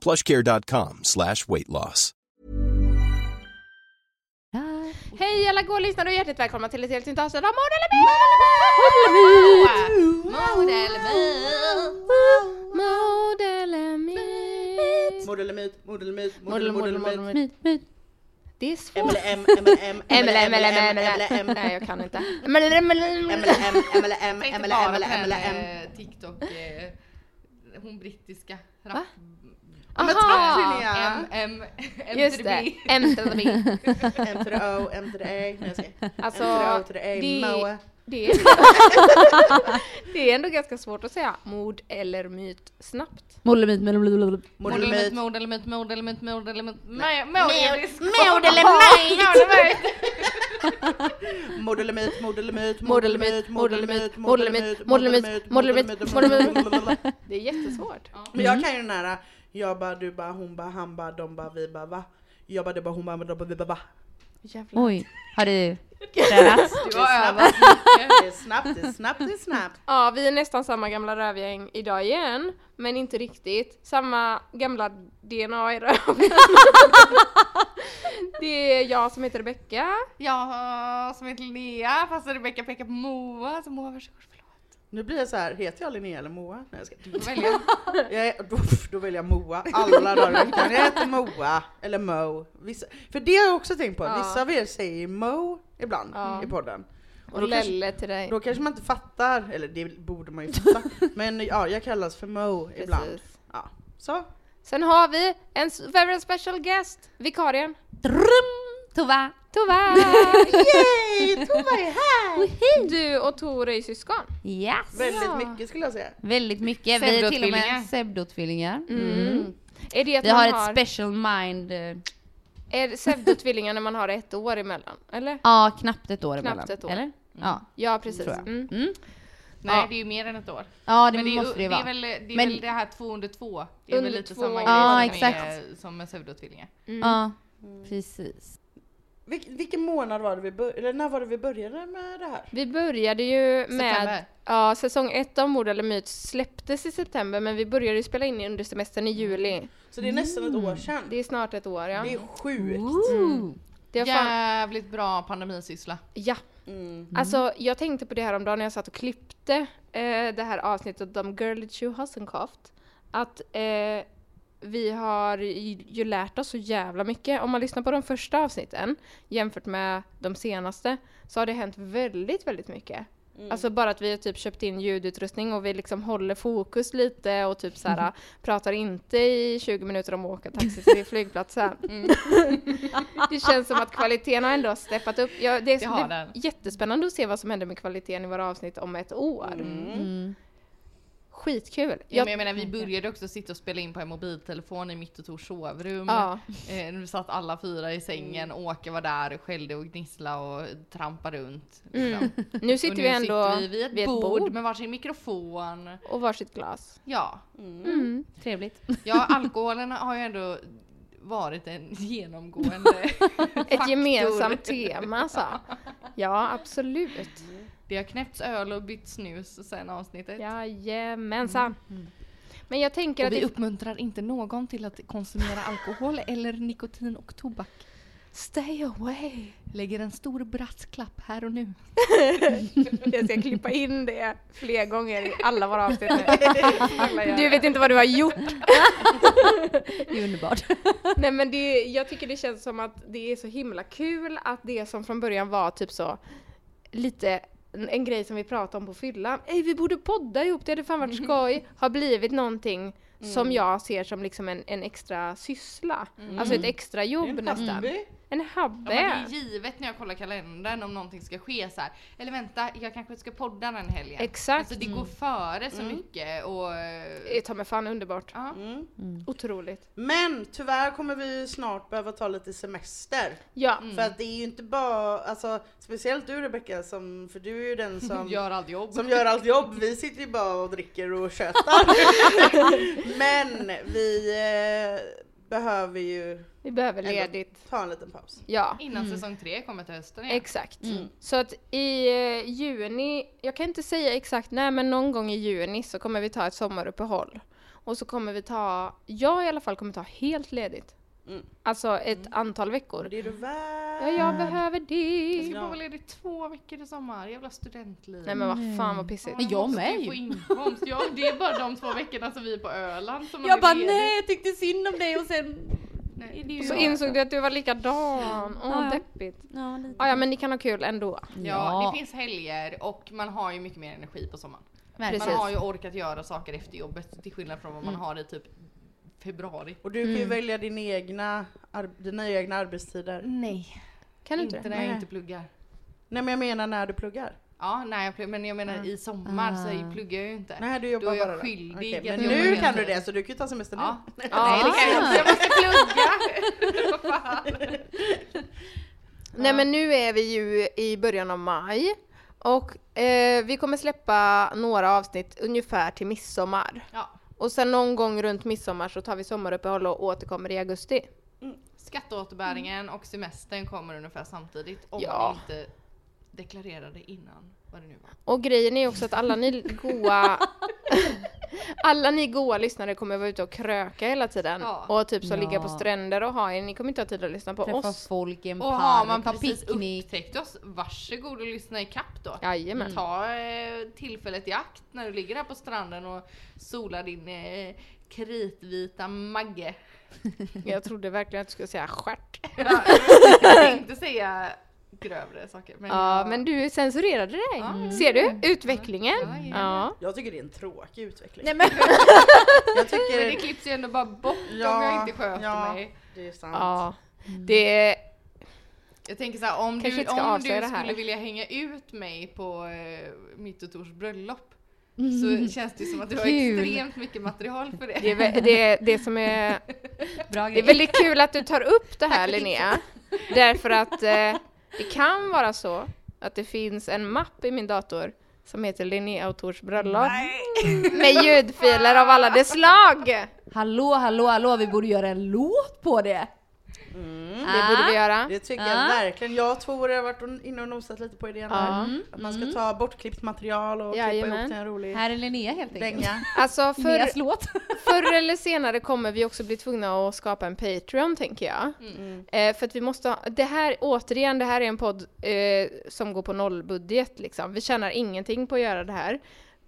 plushcare.com slash weight loss. Hej alla goa lyssnare och hjärtligt välkomna till ett helt nytt avsnitt av Mord eller eller myt? Myt, myt. Det är svårt. M eller M, M eller M, M eller M eller M M eller eller M. M. Nej jag kan inte. M bara eller på M eller den, M. eh, TikTok, eh, hon brittiska rap... Men tack Aha! Linnea! M, M, M Just to det, the B. M to the B. M to the O, M to the A. Nej jag skojar. Alltså, M to the O to the A, det- Moa. Det är, det är ändå ganska svårt att säga mord eller myt snabbt. Mord eller myt, mord eller myt, Mord mord eller eller myt, myt? mord eller myt, mord eller myt, mord eller myt, mord Mord eller Mord eller myt, mord eller myt, Mord eller myt, mord eller myt, mord eller myt, mord eller myt, mord eller myt, mord eller myt. Det är jättesvårt. Men jag kan ju den här, jag bara, du bara, hon bara, han bara, de bara, vi bara, va? Jag bara, du bara, hon bara, de bara, vi bara, va? Jävlar. Oj, har du tränat? Det är snabbt, det är snabbt, det är snabbt. Ja, vi är nästan samma gamla rövgäng idag igen, men inte riktigt. Samma gamla DNA i röven. Det är jag som heter Rebecka. Jag som heter Linnea, fast Rebecka pekar på Moa, så Moa förlåt. Nu blir jag så här, heter jag Linnea eller Moa? Nej jag ska. Då väljer jag. Jag är, då, då väljer jag Moa alla dagar i veckan. Jag heter Moa, eller Mo. Vissa, för det har jag också tänkt på, Ja. vissa av er säger Mo ibland Ja. i podden. Och då kanske, Lelle till dig. då kanske man inte fattar, eller det borde man ju fatta. Men ja, jag kallas för Mo ibland. Ja. Så, Sen har vi en very special guest, vikarien. Tova! Tova! yay! Tova är här! Du och Tor är ju syskon. Yes! Väldigt mycket skulle jag säga. Väldigt mycket. Vi är till och med pseudotvillingar. Mm. Är det att Vi man har ett special mind. eh, är pseudotvillingar när man har ett år emellan? Eller? Ja, knappt ett år Knappt emellan. ett år. Eller? Ja. Ja, precis. Tror jag. Mm. Mm. Nej Ja. det är ju mer än ett år. Ja, det Men det, är, måste ju- det det vara. är väl det, är Men- väl det här två under två. Det är Under väl lite två. samma Ja, grej som, exakt. är, som med pseudotvillingar. Mm. Ja, precis. Vil, vilken månad var det vi började, eller när var det vi började med det här? Vi började ju med, September. ja säsong ett av Mord eller Myt släpptes i september men vi började ju spela in under semestern i juli. Så det är nästan ett år sedan. Det är snart ett år ja. Det är sjukt. Ooh. Det fan, Jävligt bra pandemisyssla. ja. Mm. Alltså jag tänkte på det här om dagen när jag satt och klippte eh, det här avsnittet om Girly Chew Hassenkraft. Att eh, vi har ju ju lärt oss så jävla mycket. Om man lyssnar på de första avsnitten jämfört med de senaste så har det hänt väldigt, väldigt mycket. Alltså bara att vi har typ köpt in ljudutrustning och vi liksom håller fokus lite och typ såhär pratar inte i 20 minuter om att åka taxi till flygplatsen. det känns som att kvaliteten har ändå steppat upp. Ja, det är Det har det är den. jättespännande att se vad som händer med kvaliteten i våra avsnitt om ett år. Mm. Skitkul. Ja, Jag- men jag menar vi började också sitta och spela in på en mobiltelefon i mitt och Tors sovrum. ja. Eh, vi satt alla fyra i sängen, Åke var där och skällde och gnissla och trampade runt. liksom. Nu sitter och vi nu ändå sitter vi vid ett, bord, med varsin mikrofon. och varsitt glas. Ja. Mm. Trevligt. ja, alkoholen har ju ändå varit en genomgående Ett gemensamt tema så. Ja, absolut. Det har knäppts öl och bytt snus sen avsnittet. Jajamensan. Men jag tänker Och att vi det, uppmuntrar inte någon till att konsumera alkohol eller nikotin och tobak. Stay away. Lägger en stor brasklapp här och nu. Jag ska klippa in det fler gånger i alla våra avsnitt. Du vet inte vad du har gjort. Det är underbart. Nej men det, jag tycker det känns som att det är så himla kul att det som från början var typ så lite en, en grej som vi pratade om på fyllan, Ey, vi borde podda ihop, det hade fan varit skoj, har blivit någonting som jag ser som liksom en, en extra syssla. Alltså ett extra jobb nästan. hobby. En Ja, hobby. men det är givet när jag kollar kalendern om någonting ska ske så här. Eller vänta, jag kanske ska podda den helgen. Exakt. Alltså det går före så mycket och... Det är ta mig fan underbart. Ja. Otroligt. Men tyvärr kommer vi snart behöva ta lite semester. Ja. För att det är ju inte bara, alltså speciellt du Rebecka, som, för du är ju den som Gör allt jobb. som gör allt jobb. Vi sitter ju bara och dricker och tjötar. Men vi eh, behöver ju Vi behöver ledigt. ta en liten paus. Ja. Innan säsong tre kommer till hösten igen. Exakt. Så att i eh, juni, jag kan inte säga exakt när, men någon gång i juni så kommer vi ta ett sommaruppehåll. Och så kommer vi ta, jag i alla fall kommer ta helt ledigt. Mm. Alltså ett antal veckor. Det är du värd. Ja, jag behöver Jag det. ska vara ledig två veckor i sommar, jävla studentliv. Nej men vad fan vad pissigt. Men jag med ju få inkomst. Ja, det är bara de två veckorna som vi är på Öland som Jag bara ledig. nej, jag tyckte synd om dig och sen... Nej. det Så insåg du att du var likadan. Åh, Ja, ja. deppigt. Ja, lite. Ja, ja, men ni kan ha kul ändå. Ja, Ja. det finns helger och man har ju mycket mer energi på sommaren. Verkligen. Man har ju orkat göra saker efter jobbet till skillnad från vad man har i typ februari. Och du kan ju välja din egna, dina egna arbetstider. Nej, Kan du inte inte när det? jag Nej. inte pluggar. Nej men jag menar när du pluggar. Ja, nej, men jag menar i sommar så pluggar jag ju inte. Nej du jobbar Då är jag bara skyldig att Men nu kan du det så du kan ju ta semester nu. Ja. Nej det kan jag inte, jag måste plugga! Vad fan. Nej men nu är vi ju i början av maj och eh, vi kommer släppa några avsnitt ungefär till midsommar. Ja. Och sen någon gång runt midsommar så tar vi sommaruppehåll och återkommer i augusti. Skatteåterbäringen och semestern kommer ungefär samtidigt om Ja. inte deklarerade innan vad det nu var. Och grejen är också att alla ni goa alla ni goa lyssnare kommer vara ute och kröka hela tiden. Ja. Och typ så Ja. ligga på stränder och ha er. Ni kommer inte ha tid att lyssna på Träffa oss. folk i en Och park, har man precis picknick. upptäckt oss, varsågod och lyssna i kapp då. Jajamän. Ta eh, tillfället i akt när du ligger där på stranden och solar din eh, kritvita magge. Jag trodde verkligen att du skulle säga stjärt. Jag tänkte säga grövre saker. Men Ja, jag- men du censurerade dig. Ja. Ser du? Utvecklingen. Ja, ja. Ja. Jag tycker det är en tråkig utveckling. Nej men Jag Men tycker... det klipps ju ändå bara bort om Ja, jag inte sköter ja. mig. Det är sant. Ja, det Jag tänker så här, om Kanske du, om du skulle vilja hänga ut mig på eh, mitt och Tors bröllop Mm. så känns det som att du har Kul. extremt mycket material för det. det, är, det, det som är... Bra Det är väldigt kul att du tar upp det här Linnea. Därför att eh, det kan vara så att det finns en mapp i min dator som heter Linnea och Tors bröllop. Med ljudfiler av alla dess slag! Hallå, hallå, hallå, vi borde göra en låt på det! Det borde vi göra. Det tycker Ja. jag verkligen. Jag och Tor har varit inne och nosat lite på idén där. Att man ska ta bortklippt material och klippa Jajamän. ihop till en rolig Här är Linnea helt enkelt. Alltså för, Linneas låt. förr eller senare kommer vi också bli tvungna att skapa en Patreon tänker jag. Eh, för att vi måste ha, det här, återigen, det här är en podd eh, som går på nollbudget liksom. Vi tjänar ingenting på att göra det här.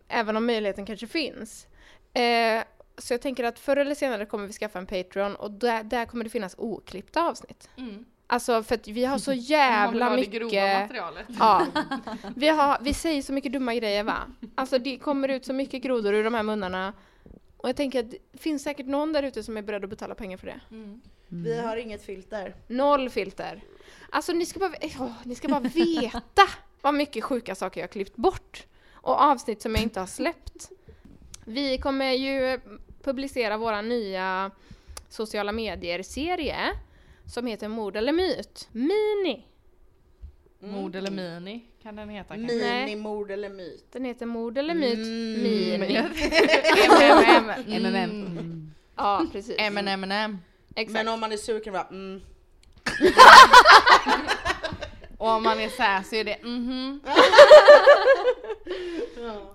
Även om möjligheten kanske finns. Eh, så jag tänker att förr eller senare kommer vi skaffa en Patreon och där, där kommer det finnas oklippta avsnitt. Mm. Alltså för att vi har så jävla ha det grova mycket... materialet. Ja. Vi, har, vi säger så mycket dumma grejer va? Alltså det kommer ut så mycket grodor ur de här munnarna. Och jag tänker att det finns säkert någon där ute som är beredd att betala pengar för det. Mm. Vi har inget filter. Noll filter. Alltså ni ska bara, åh, ni ska bara veta vad mycket sjuka saker jag har klippt bort. Och avsnitt som jag inte har släppt. Vi kommer ju publicera våra nya sociala medier-serie som heter Mord eller myt. Mini. Mord eller mini kan den heta kanske. Minimord eller myt. Den heter Mord eller myt Mm. Mini. MMM. MMM. Mm. Mm. Ja, precis. M&M. Exakt. Men om man är sur kan man bara mm. Och om man är sär så är det mhm.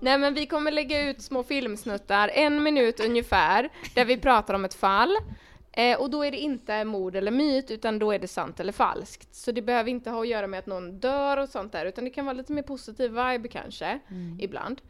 Nej men vi kommer lägga ut små filmsnuttar, en minut ungefär, där vi pratar om ett fall. Eh, och då är det inte mord eller myt, utan då är det sant eller falskt. Så det behöver inte ha att göra med att någon dör och sånt där, utan det kan vara lite mer positiv vibe kanske, ibland.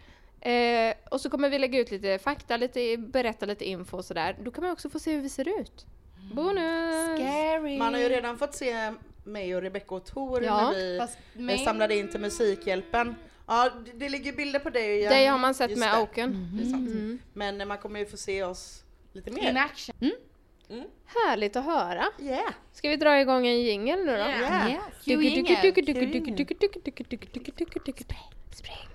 Eh, och så kommer vi lägga ut lite fakta, lite, berätta lite info och sådär. Då kan man också få se hur vi ser ut. Bonus! Scary. Man har ju redan fått se mig och Rebecca och Tor Ja, när vi mig- samlade in till Musikhjälpen. Ja, det, det ligger bilder på dig. ja. Det har man sett Just med. Oaken. Sant. Mm. Men man kommer ju få se oss lite In mer. action. Härligt att höra. Yeah! Ska vi dra igång en jingel nu då? Yeah. Jingel. Spring.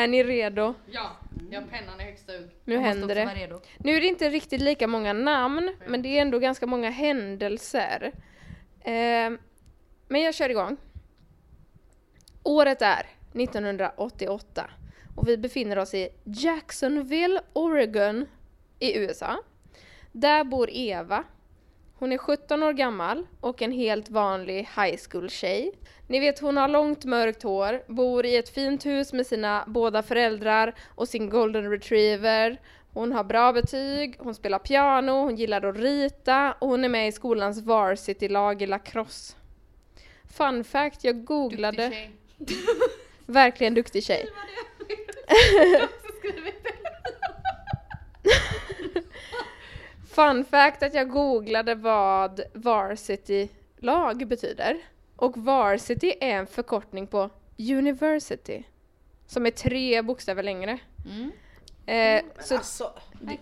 Är ni redo? Ja, jag har pennan i högsta hugg. Nu Jag händer det. redo. Nu är det inte riktigt lika många namn, men det är ändå ganska många händelser. Eh, men jag kör igång. Året är 1988 och vi befinner oss i Jacksonville, Oregon i USA. Där bor Eva. Hon är 17 år gammal och en helt vanlig high school-tjej. Ni vet hon har långt mörkt hår, bor i ett fint hus med sina båda föräldrar och sin golden retriever. Hon har bra betyg, hon spelar piano, hon gillar att rita och hon är med i skolans varsity-lag i lacrosse. Fun fact, jag googlade... Duktig tjej. Verkligen duktig tjej. Fun fact att jag googlade vad varsity-lag betyder. Och varsity är en förkortning på university. Som är tre bokstäver längre. Mm. Eh, så, Alltså,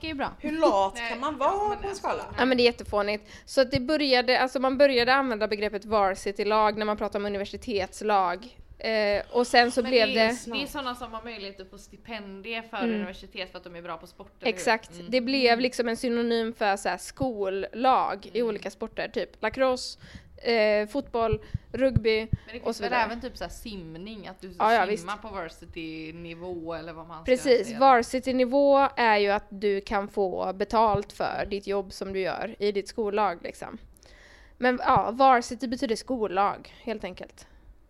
ju bra. hur lat kan man vara men på en alltså, skala? ja men det är jättefånigt. Så att det började, alltså man började använda begreppet varsity-lag när man pratar om universitetslag. Eh, och sen så Men blev det, det... är, det är sådana som har möjlighet att få stipendier för universitet för att de är bra på sport. eller hur? Exakt, Mm. det blev liksom en synonym för så här skollag i olika sporter, typ lacrosse, eh, fotboll, rugby Men det och finns så väl vidare. även typ så här simning, att du Ja, ja, simmar på varsity nivå eller vad man ska Precis, säga. varsity-nivå är ju att du kan få betalt för ditt jobb som du gör i ditt skollag liksom. Men ja, varsity betyder skollag helt enkelt.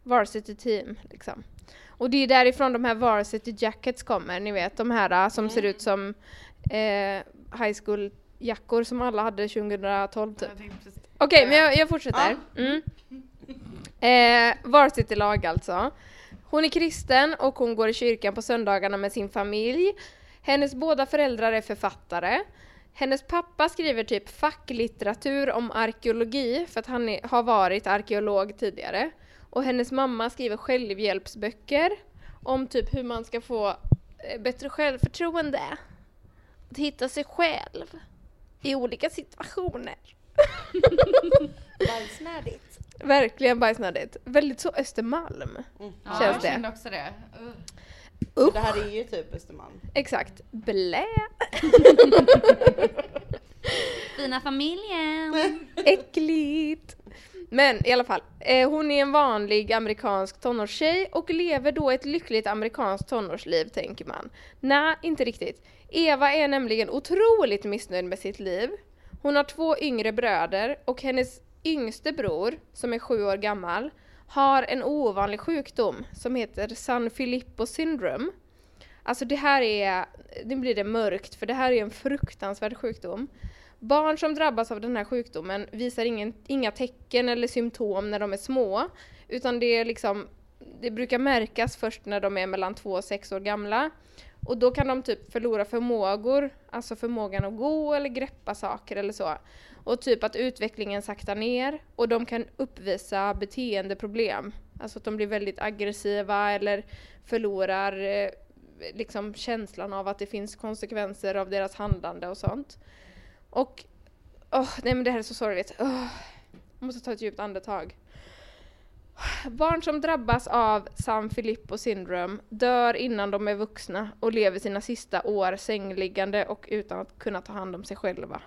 Varsity team liksom. Och det är därifrån de här varsity jackets kommer, ni vet de här äh, som ser ut som eh, high school jackor som alla hade 2012 typ. Okej, men jag, jag fortsätter. Mm. Eh, Varsity-lag alltså. Hon är kristen och hon går i kyrkan på söndagarna med sin familj. Hennes båda föräldrar är författare. Hennes pappa skriver typ facklitteratur om arkeologi för att han är, har varit arkeolog tidigare. Och hennes mamma skriver självhjälpsböcker om typ hur man ska få eh, bättre självförtroende. Att hitta sig själv i olika situationer. Bajsnödigt. Verkligen bajsnödigt. Väldigt så Östermalm. Ja, Känns jag det. kände också det. Uh. Usch, Det här är ju typ Östermalm. exakt. Blä. Fina familjen. Äckligt. Men i alla fall, eh, hon är en vanlig amerikansk tonårstjej och lever då ett lyckligt amerikanskt tonårsliv tänker man. Nej, inte riktigt. Eva är nämligen otroligt missnöjd med sitt liv. Hon har två yngre bröder och hennes yngste bror, som är sju år gammal, har en ovanlig sjukdom som heter San Filippo syndrome. Alltså det här är, nu blir det mörkt för det här är en fruktansvärd sjukdom. Barn som drabbas av den här sjukdomen visar ingen, inga tecken eller symptom när de är små, utan det är liksom, det brukar märkas först när de är mellan två och sex år gamla. Och då kan de typ förlora förmågor, alltså förmågan att gå eller greppa saker eller så. Och typ att utvecklingen saktar ner och de kan uppvisa beteendeproblem. Alltså att de blir väldigt aggressiva eller förlorar eh, liksom känslan av att det finns konsekvenser av deras handlande och sånt. Och, Oh, nej men det här är så sorgligt. Oh, jag måste ta ett djupt andetag. Barn som drabbas av San Filippo syndrom dör innan de är vuxna och lever sina sista år sängliggande och utan att kunna ta hand om sig själva.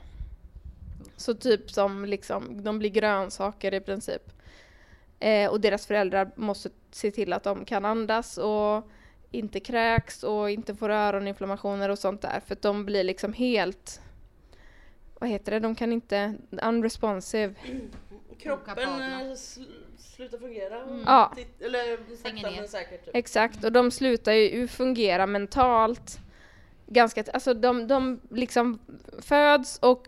Så typ som liksom, de blir grönsaker i princip. Eh, och deras föräldrar måste se till att de kan andas och inte kräks och inte får öroninflammationer och sånt där. För att de blir liksom helt... Vad heter det? De kan inte... Unresponsive. Kroppen eh, sl- slutar fungera. Ja. Titt- Eller sakta ner. men säkert. Typ. Exakt, och de slutar ju fungera mentalt. Ganska, alltså de, de liksom föds och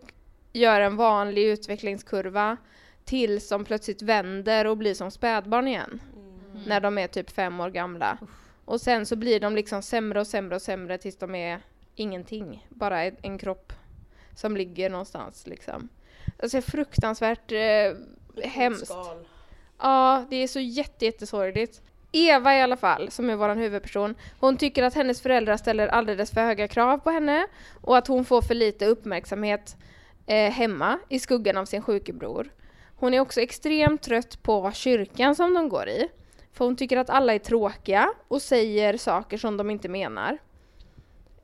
gör en vanlig utvecklingskurva tills de plötsligt vänder och blir som spädbarn igen. Mm. När de är typ fem år gamla. Och sen så blir de liksom sämre och sämre och sämre tills de är ingenting. Bara en, en kropp som ligger någonstans liksom. Alltså fruktansvärt eh, hemskt. Skal. Ja, det är så jätte, jättesorgligt. Eva i alla fall, som är vår huvudperson, hon tycker att hennes föräldrar ställer alldeles för höga krav på henne och att hon får för lite uppmärksamhet eh, hemma i skuggan av sin sjuke bror. Hon är också extremt trött på kyrkan som de går i. För hon tycker att alla är tråkiga och säger saker som de inte menar.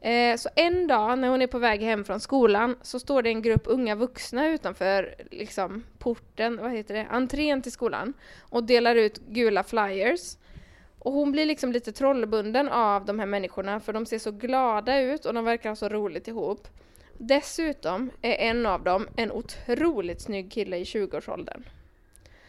Eh, så en dag när hon är på väg hem från skolan så står det en grupp unga vuxna utanför liksom, porten, vad heter det, entrén till skolan och delar ut gula flyers. Och hon blir liksom lite trollbunden av de här människorna för de ser så glada ut och de verkar ha så roligt ihop. Dessutom är en av dem en otroligt snygg kille i 20-årsåldern.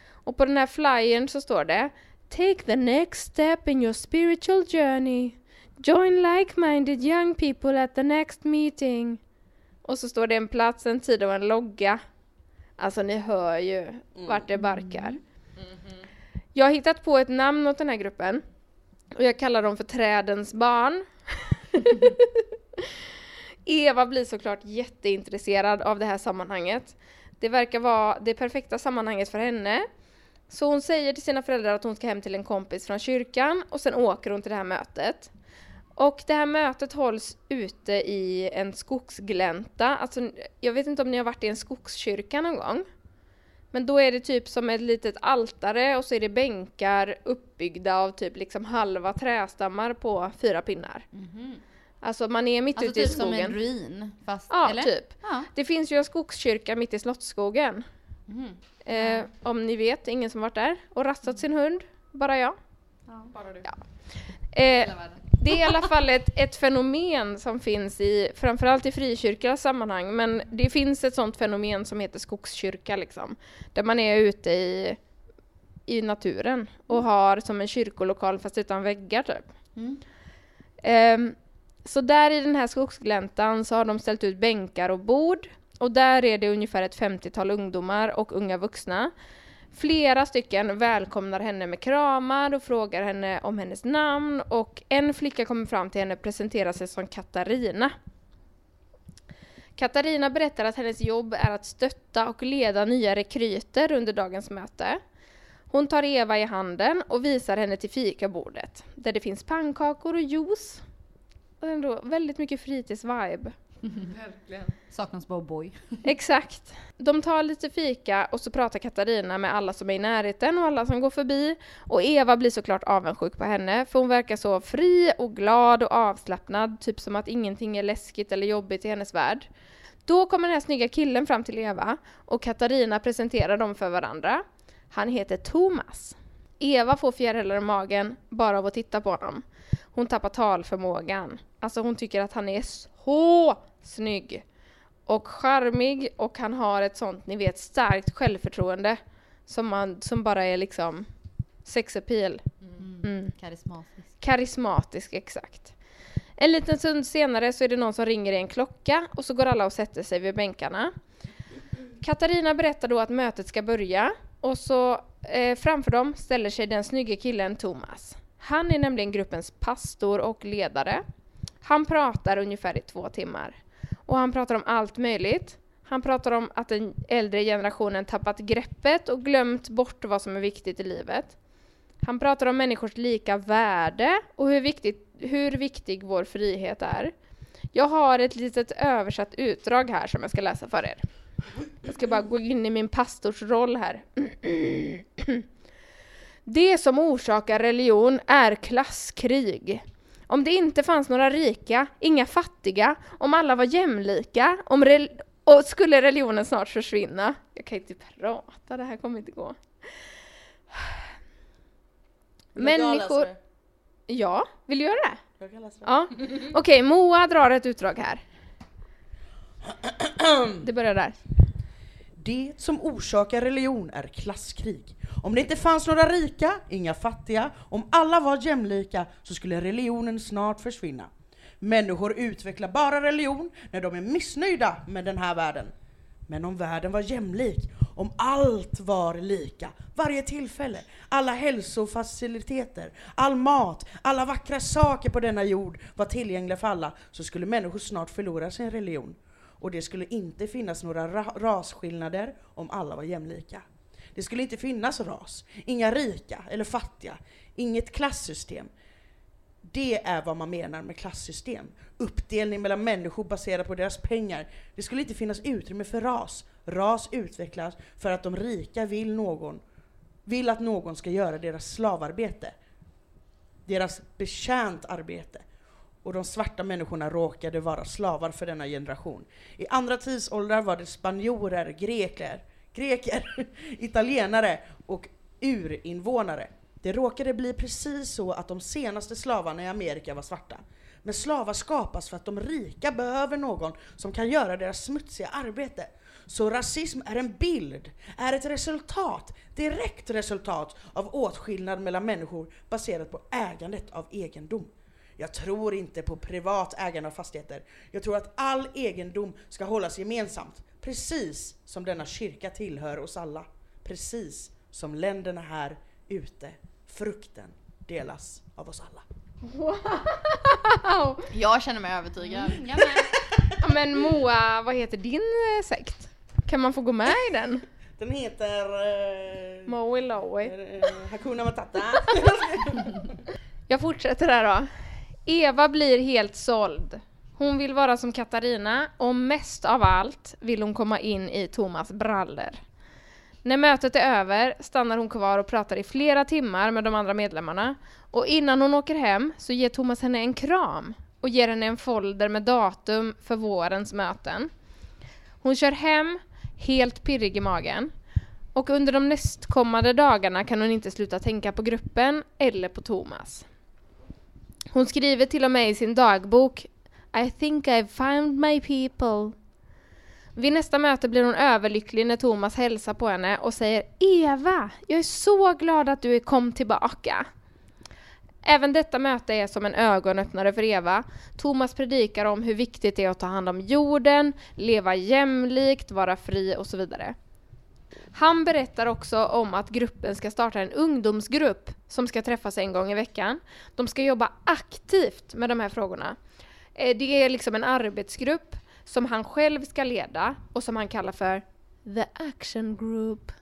Och på den här flyern så står det Take the next step in your spiritual journey. Join like-minded young people at the next meeting. Och så står det en plats, en tid och en logga. Alltså ni hör ju vart det barkar. Jag har hittat på ett namn åt den här gruppen. Och jag kallar dem för Trädens barn. Eva blir såklart jätteintresserad av det här sammanhanget. Det verkar vara det perfekta sammanhanget för henne. Så hon säger till sina föräldrar att hon ska hem till en kompis från kyrkan och sen åker hon till det här mötet. Och det här mötet hålls ute i en skogsglänta. Alltså, jag vet inte om ni har varit i en skogskyrka någon gång? Men då är det typ som ett litet altare och så är det bänkar uppbyggda av typ liksom halva trästammar på fyra pinnar. Alltså man är mitt Alltså ute i typ som skogen. en ruin fast, Ja, eller? typ. Ja. Det finns ju en skogskyrka mitt i Slottsskogen. Mhm. Eh, om ni vet, ingen som varit där och rastat sin hund. Bara jag. Bara du. Ja. Eh. Det är i alla fall ett, ett fenomen som finns i, framförallt i frikyrkliga sammanhang, men det finns ett sånt fenomen som heter skogskyrka liksom. Där man är ute i, i naturen och har som en kyrkolokal fast utan väggar typ. Mm. Ehm, så där i den här skogsgläntan så har de ställt ut bänkar och bord och där är det ungefär ett 50-tal ungdomar och unga vuxna. Flera stycken välkomnar henne med kramar och frågar henne om hennes namn och en flicka kommer fram till henne och presenterar sig som Katarina. Katarina berättar att hennes jobb är att stötta och leda nya rekryter under dagens möte. Hon tar Eva i handen och visar henne till fikabordet där det finns pannkakor och juice. Och ändå väldigt mycket fritidsvibe. Saknas bara boy. Exakt. De tar lite fika och så pratar Katarina med alla som är i närheten och alla som går förbi. Och Eva blir såklart avundsjuk på henne för hon verkar så fri och glad och avslappnad, typ som att ingenting är läskigt eller jobbigt i hennes värld. Då kommer den här snygga killen fram till Eva och Katarina presenterar dem för varandra. Han heter Thomas. Eva får fjärilar i magen bara av att titta på honom. Hon tappar talförmågan. Alltså hon tycker att han är så snygg och charmig och han har ett sånt, ni vet, starkt självförtroende som, man, som bara är liksom sex appeal. Mm. Karismatisk. Karismatisk, exakt. En liten stund senare så är det någon som ringer i en klocka och så går alla och sätter sig vid bänkarna. Katarina berättar då att mötet ska börja och så eh, framför dem ställer sig den snygga killen Thomas. Han är nämligen gruppens pastor och ledare. Han pratar ungefär i två timmar. Och han pratar om allt möjligt. Han pratar om att den äldre generationen tappat greppet och glömt bort vad som är viktigt i livet. Han pratar om människors lika värde och hur, viktigt, hur viktig vår frihet är. Jag har ett litet översatt utdrag här som jag ska läsa för er. Jag ska bara gå in i min pastorsroll här. Det som orsakar religion är klasskrig. Om det inte fanns några rika, inga fattiga, om alla var jämlika, om rel- och skulle religionen snart försvinna. Jag kan inte prata, det här kommer inte gå. Människor... Ja, vill du göra det? Jag kan läsa det. Ja. Okej, Moa drar ett utdrag här. Det börjar där. Det som orsakar religion är klasskrig. Om det inte fanns några rika, inga fattiga, om alla var jämlika så skulle religionen snart försvinna. Människor utvecklar bara religion när de är missnöjda med den här världen. Men om världen var jämlik, om allt var lika, varje tillfälle, alla hälsofaciliteter, all mat, alla vackra saker på denna jord var tillgängliga för alla, så skulle människor snart förlora sin religion. Och det skulle inte finnas några ra- rasskillnader om alla var jämlika. Det skulle inte finnas ras, inga rika eller fattiga, inget klassystem. Det är vad man menar med klassystem. Uppdelning mellan människor baserat på deras pengar. Det skulle inte finnas utrymme för ras. Ras utvecklas för att de rika vill någon vill att någon ska göra deras slavarbete. Deras betjänt arbete. Och de svarta människorna råkade vara slavar för denna generation. I andra tidsåldrar var det spanjorer, greker, greker, italienare och urinvånare. Det råkade bli precis så att de senaste slavarna i Amerika var svarta. Men slavar skapas för att de rika behöver någon som kan göra deras smutsiga arbete. Så rasism är en bild, är ett resultat, direkt resultat av åtskillnad mellan människor baserat på ägandet av egendom. Jag tror inte på privat ägande av fastigheter. Jag tror att all egendom ska hållas gemensamt. Precis som denna kyrka tillhör oss alla. Precis som länderna här ute. Frukten delas av oss alla. Wow! Jag känner mig övertygad. Ja, Men Moa, vad heter din eh, sekt? Kan man få gå med i den? Den heter... Eh, Moe Loe. eh, Hakuna Matata. Jag fortsätter här då. Eva blir helt såld. Hon vill vara som Katarina och mest av allt vill hon komma in i Thomas brallor. När mötet är över stannar hon kvar och pratar i flera timmar med de andra medlemmarna och innan hon åker hem så ger Thomas henne en kram och ger henne en folder med datum för vårens möten. Hon kör hem helt pirrig i magen och under de nästkommande dagarna kan hon inte sluta tänka på gruppen eller på Thomas. Hon skriver till och med i sin dagbok I think I've found my people. Vid nästa möte blir hon överlycklig när Thomas hälsar på henne och säger Eva, jag är så glad att du kom tillbaka. Även detta möte är som en ögonöppnare för Eva. Thomas predikar om hur viktigt det är att ta hand om jorden, leva jämlikt, vara fri och så vidare. Han berättar också om att gruppen ska starta en ungdomsgrupp som ska träffas en gång i veckan. De ska jobba aktivt med de här frågorna. Eh, det är liksom en arbetsgrupp som han själv ska leda och som han kallar för The Action Group.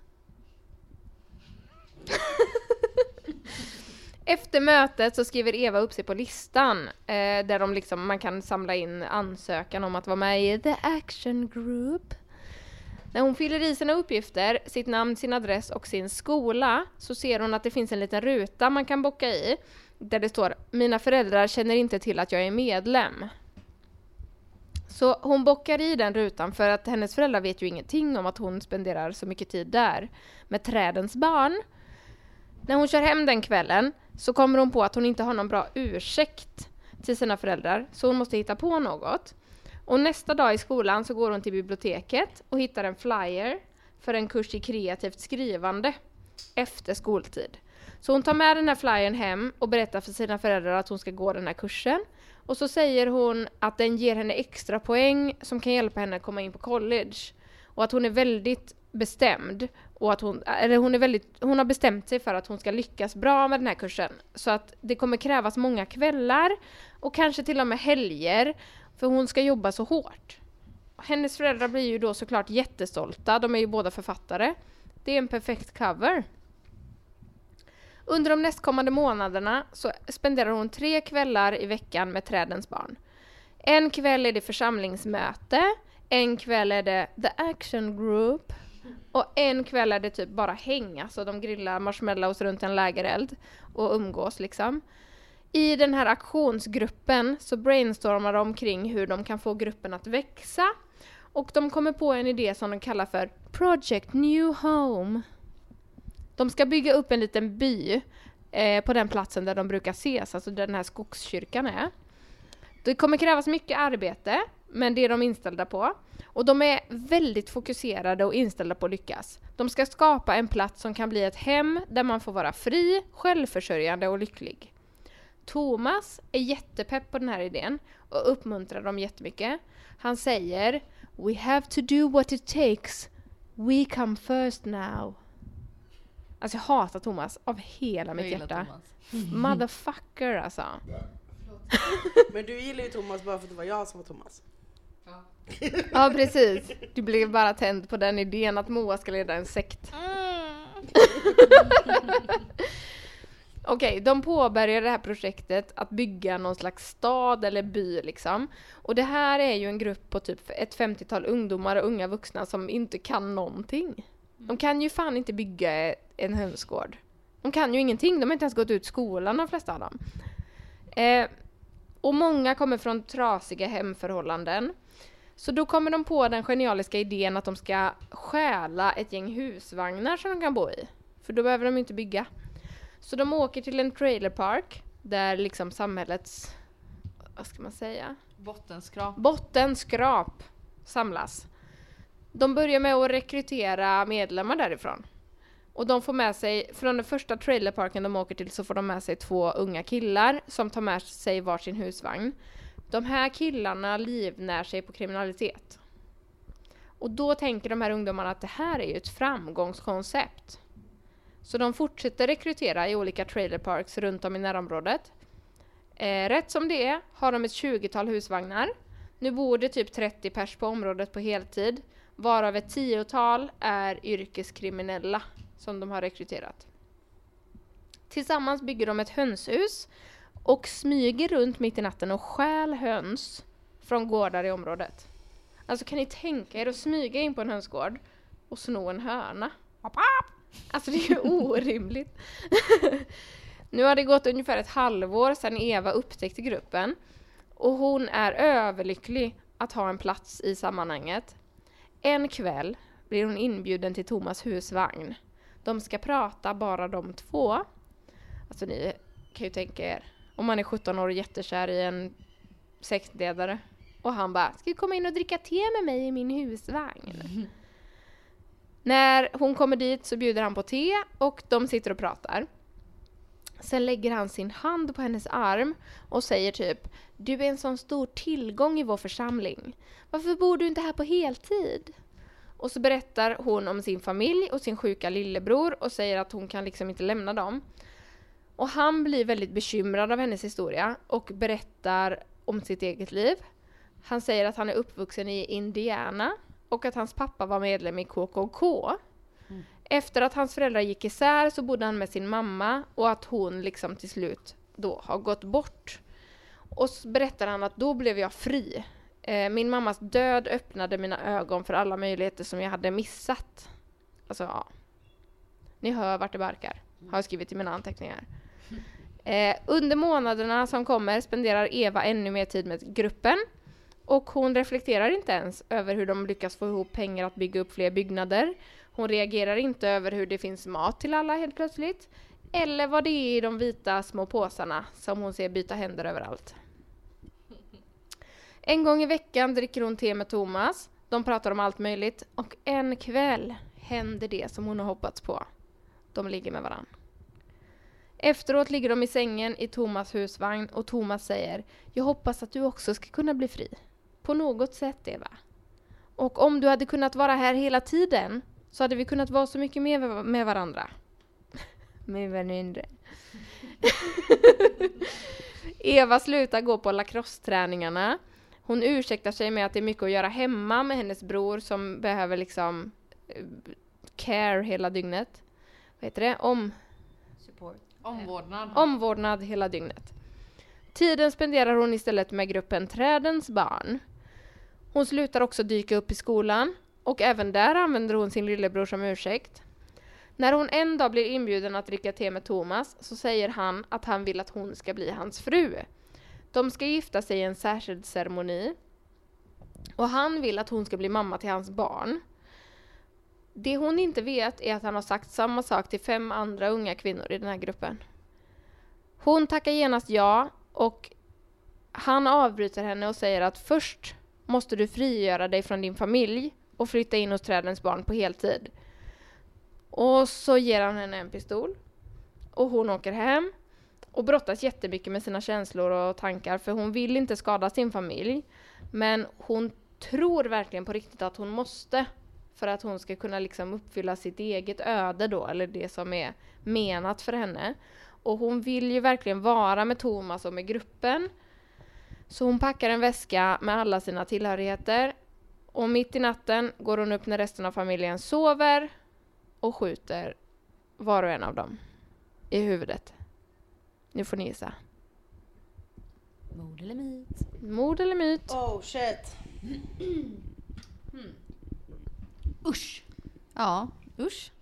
Efter mötet så skriver Eva upp sig på listan eh, där de liksom, man kan samla in ansökan om att vara med i The Action Group. När hon fyller i sina uppgifter, sitt namn, sin adress och sin skola så ser hon att det finns en liten ruta man kan bocka i där det står “Mina föräldrar känner inte till att jag är medlem”. Så hon bockar i den rutan för att hennes föräldrar vet ju ingenting om att hon spenderar så mycket tid där med trädens barn. När hon kör hem den kvällen så kommer hon på att hon inte har någon bra ursäkt till sina föräldrar, så hon måste hitta på något. Och nästa dag i skolan så går hon till biblioteket och hittar en flyer för en kurs i kreativt skrivande efter skoltid. Så hon tar med den här flyern hem och berättar för sina föräldrar att hon ska gå den här kursen. Och så säger hon att den ger henne extra poäng som kan hjälpa henne att komma in på college. Och att hon är väldigt bestämd och att hon, eller hon, är väldigt, hon har bestämt sig för att hon ska lyckas bra med den här kursen. Så att det kommer krävas många kvällar och kanske till och med helger för hon ska jobba så hårt. Hennes föräldrar blir ju då såklart jättestolta, de är ju båda författare. Det är en perfekt cover. Under de nästkommande månaderna så spenderar hon tre kvällar i veckan med trädens barn. En kväll är det församlingsmöte, en kväll är det the action group och en kväll är det typ bara häng, alltså de grillar marshmallows runt en lägereld och umgås liksom. I den här aktionsgruppen så brainstormar de kring hur de kan få gruppen att växa och de kommer på en idé som de kallar för Project New Home. De ska bygga upp en liten by eh, på den platsen där de brukar ses, alltså där den här skogskyrkan är. Det kommer krävas mycket arbete, men det är de inställda på. Och de är väldigt fokuserade och inställda på att lyckas. De ska skapa en plats som kan bli ett hem där man får vara fri, självförsörjande och lycklig. Thomas är jättepepp på den här idén och uppmuntrar dem jättemycket. Han säger We have to do what it takes. We come first now. Alltså jag hatar Thomas av hela mitt Jag hjärta. Thomas. Motherfucker alltså. Men du gillar ju Thomas bara för att det var jag som var Thomas. Ja precis. Du blev bara tänd på den idén att Moa ska leda en sekt. Okej, de påbörjar det här projektet att bygga någon slags stad eller by liksom. Och det här är ju en grupp på typ ett 50-tal ungdomar och unga vuxna som inte kan någonting. De kan ju fan inte bygga en hönsgård. De kan ju ingenting, de har inte ens gått ut skolan de flesta av dem. Eh, och många kommer från trasiga hemförhållanden. Så då kommer de på den genialiska idén att de ska stjäla ett gäng husvagnar som de kan bo i. För då behöver de inte bygga. Så de åker till en trailerpark där liksom samhällets, vad ska man säga, Bottenskrap. bottenskrap samlas. De börjar med att rekrytera medlemmar därifrån. Och de får med sig, från den första trailerparken de åker till så får de med sig två unga killar som tar med sig varsin husvagn. De här killarna livnär sig på kriminalitet. Och då tänker de här ungdomarna att det här är ju ett framgångskoncept. Så de fortsätter rekrytera i olika trailerparks runt om i närområdet. Eh, rätt som det är har de ett 20-tal husvagnar. Nu bor det typ 30 pers på området på heltid, varav ett tiotal är yrkeskriminella som de har rekryterat. Tillsammans bygger de ett hönshus och smyger runt mitt i natten och stjäl höns från gårdar i området. Alltså kan ni tänka er att smyga in på en hönsgård och sno en höna? Alltså det är ju orimligt. nu har det gått ungefär ett halvår sedan Eva upptäckte gruppen och hon är överlycklig att ha en plats i sammanhanget. En kväll blir hon inbjuden till Thomas husvagn. De ska prata bara de två. Alltså ni kan ju tänka er, om man är 17 år och jättekär i en sektledare och han bara “Ska vi komma in och dricka te med mig i min husvagn?” När hon kommer dit så bjuder han på te och de sitter och pratar. Sen lägger han sin hand på hennes arm och säger typ Du är en sån stor tillgång i vår församling. Varför bor du inte här på heltid? Och så berättar hon om sin familj och sin sjuka lillebror och säger att hon kan liksom inte lämna dem. Och han blir väldigt bekymrad av hennes historia och berättar om sitt eget liv. Han säger att han är uppvuxen i Indiana och att hans pappa var medlem i KKK. Efter att hans föräldrar gick isär så bodde han med sin mamma och att hon liksom till slut då har gått bort. Och så berättar han att då blev jag fri. Eh, min mammas död öppnade mina ögon för alla möjligheter som jag hade missat. Alltså, ja. Ni hör vart det barkar, har jag skrivit i mina anteckningar. Eh, under månaderna som kommer spenderar Eva ännu mer tid med gruppen och hon reflekterar inte ens över hur de lyckas få ihop pengar att bygga upp fler byggnader. Hon reagerar inte över hur det finns mat till alla helt plötsligt. Eller vad det är i de vita små påsarna som hon ser byta händer överallt. En gång i veckan dricker hon te med Thomas. De pratar om allt möjligt och en kväll händer det som hon har hoppats på. De ligger med varann. Efteråt ligger de i sängen i Thomas husvagn och Thomas säger Jag hoppas att du också ska kunna bli fri. På något sätt, Eva. Och om du hade kunnat vara här hela tiden så hade vi kunnat vara så mycket mer med varandra. Mer eller mindre. Eva slutar gå på lacrosse-träningarna. Hon ursäktar sig med att det är mycket att göra hemma med hennes bror som behöver liksom eh, care hela dygnet. Vad heter det? Om, Omvårdnad. omvårdnad hela dygnet. Tiden spenderar hon istället med gruppen Trädens barn. Hon slutar också dyka upp i skolan och även där använder hon sin lillebror som ursäkt. När hon en dag blir inbjuden att dricka te med Thomas så säger han att han vill att hon ska bli hans fru. De ska gifta sig i en särskild ceremoni. Och han vill att hon ska bli mamma till hans barn. Det hon inte vet är att han har sagt samma sak till fem andra unga kvinnor i den här gruppen. Hon tackar genast ja och han avbryter henne och säger att först måste du frigöra dig från din familj och flytta in hos trädens barn på heltid. Och så ger han henne en pistol och hon åker hem och brottas jättemycket med sina känslor och tankar för hon vill inte skada sin familj. Men hon tror verkligen på riktigt att hon måste för att hon ska kunna liksom uppfylla sitt eget öde då, eller det som är menat för henne. Och hon vill ju verkligen vara med Thomas och med gruppen. Så hon packar en väska med alla sina tillhörigheter och mitt i natten går hon upp när resten av familjen sover och skjuter var och en av dem i huvudet. Nu får ni gissa. Mord eller myt? Mord eller myt? Oh shit. Usch! Ja, usch.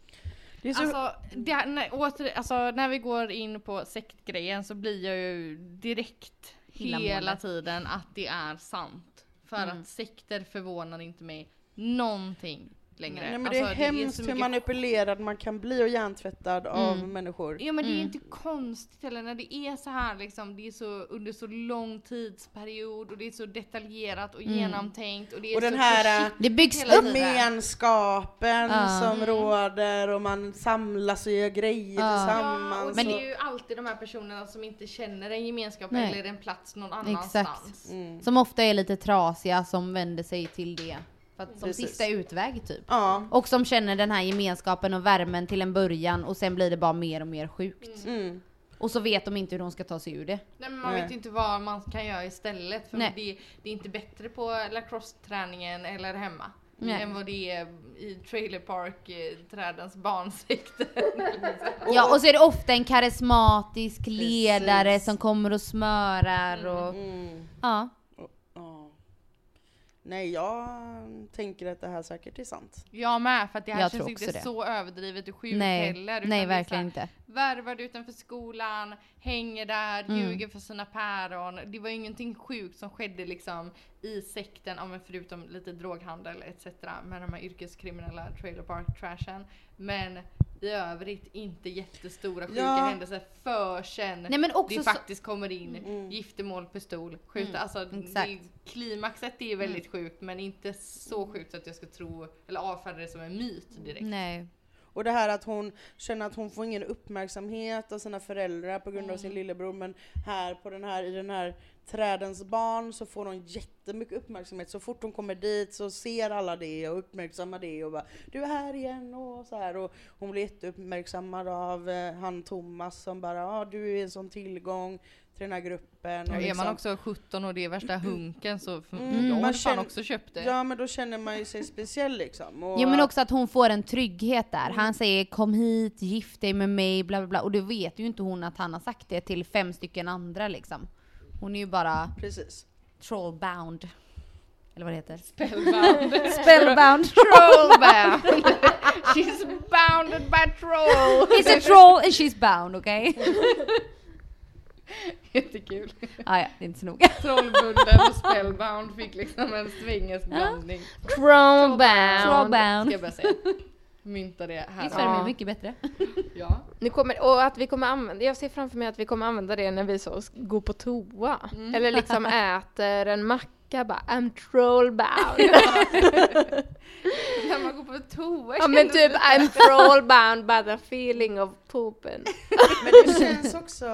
Det är så... Alltså, det, när, åter, alltså när vi går in på sektgrejen så blir jag ju direkt. Hela tiden att det är sant. För Mm. att sekter förvånar inte mig någonting längre. Nej men Alltså, det är hemskt så hur mycket manipulerad man kan bli och hjärntvättad av Mm. människor. Ja men det är ju Mm. inte konstigt heller när det är så här liksom, det är så under så lång tidsperiod och det är så detaljerat och Mm. genomtänkt och det är Och den så här, försiktigt Det byggs upp. Gemenskapen Ja. som Mm. råder och man samlas och gör grejer Ja. tillsammans. Ja, och Men det är ju alltid de här personerna som inte känner en gemenskap Nej. eller en plats någon Exakt. annanstans. Mm. Som ofta är lite trasiga som vänder sig till det. För att, som Precis. sista utväg typ. Ja. Och som känner den här gemenskapen och värmen till en början och sen blir det bara mer och mer sjukt. Mm. Och så vet de inte hur de ska ta sig ur det. Nej, men man Nej. vet ju inte vad man kan göra istället för det, det är inte bättre på lacrosse-träningen eller hemma. Nej. Än vad det är i trailer park, eh, trädens barnsekter. Ja och så är det ofta en karismatisk ledare Precis. som kommer och smörar och Mm. ja. Ja. Nej, jag tänker att det här säkert är sant. Jag med, för att det här Jag känns inte det. så överdrivet och sjukt Nej, heller. nej verkligen här, inte. Värvad utanför skolan, hänger där, Mm. ljuger för sina päron. Det var ju ingenting sjukt som skedde liksom i sekten, ja, förutom lite droghandel etc. med de här yrkeskriminella trailer park trashen. Men i övrigt inte jättestora sjuka Ja. händelser förrän Nej men också det så, faktiskt kommer in Mm. giftermål, pistol, skjuta. Mm, Alltså. Mm. det, klimaxet är väldigt sjukt men inte så sjukt så att jag ska tro eller avfärda det som en myt direkt. nej. Och det här att hon känner att hon får ingen uppmärksamhet av sina föräldrar på grund av sin lillebror men här på den här, i den här trädens barn så får hon jättemycket uppmärksamhet. Så fort hon kommer dit så ser alla det och uppmärksammar det och bara Du är här igen och så här. Och hon blir jätteuppmärksammad av eh, han Thomas som bara ja du är en sån tillgång till den här gruppen. Och Och är man liksom- också 17 och det är värsta hunken så Mm, jag man hade fan också köpt det. Ja men då känner man ju sig speciell liksom. Och, Jo men också att hon får en trygghet där. Han säger kom hit, gift dig med mig, bla bla bla. Och det vet ju inte hon att han har sagt det till fem stycken andra liksom. Hon är ju bara Precis. trollbound. Eller vad det heter. Spellbound. Spellbound. Trollbound. She's bounded by troll. He's a troll and she's bound, okej? Jättekul. Ah, ja, det är inte så noga. Trollbunden och spellbound fick liksom en svengelsk blandning. Trollbound. Ska Trollbound. jag börja säga. Mynta det här. Visst var det mycket bättre? Ja. Nu kommer, och att vi kommer använda, jag ser framför mig att vi kommer använda det när vi så går på toa. Eller liksom äter en macka bara I'm trollbound. När man går på toa ja men typ I'm trollbound by the feeling of poopen. Men det känns också,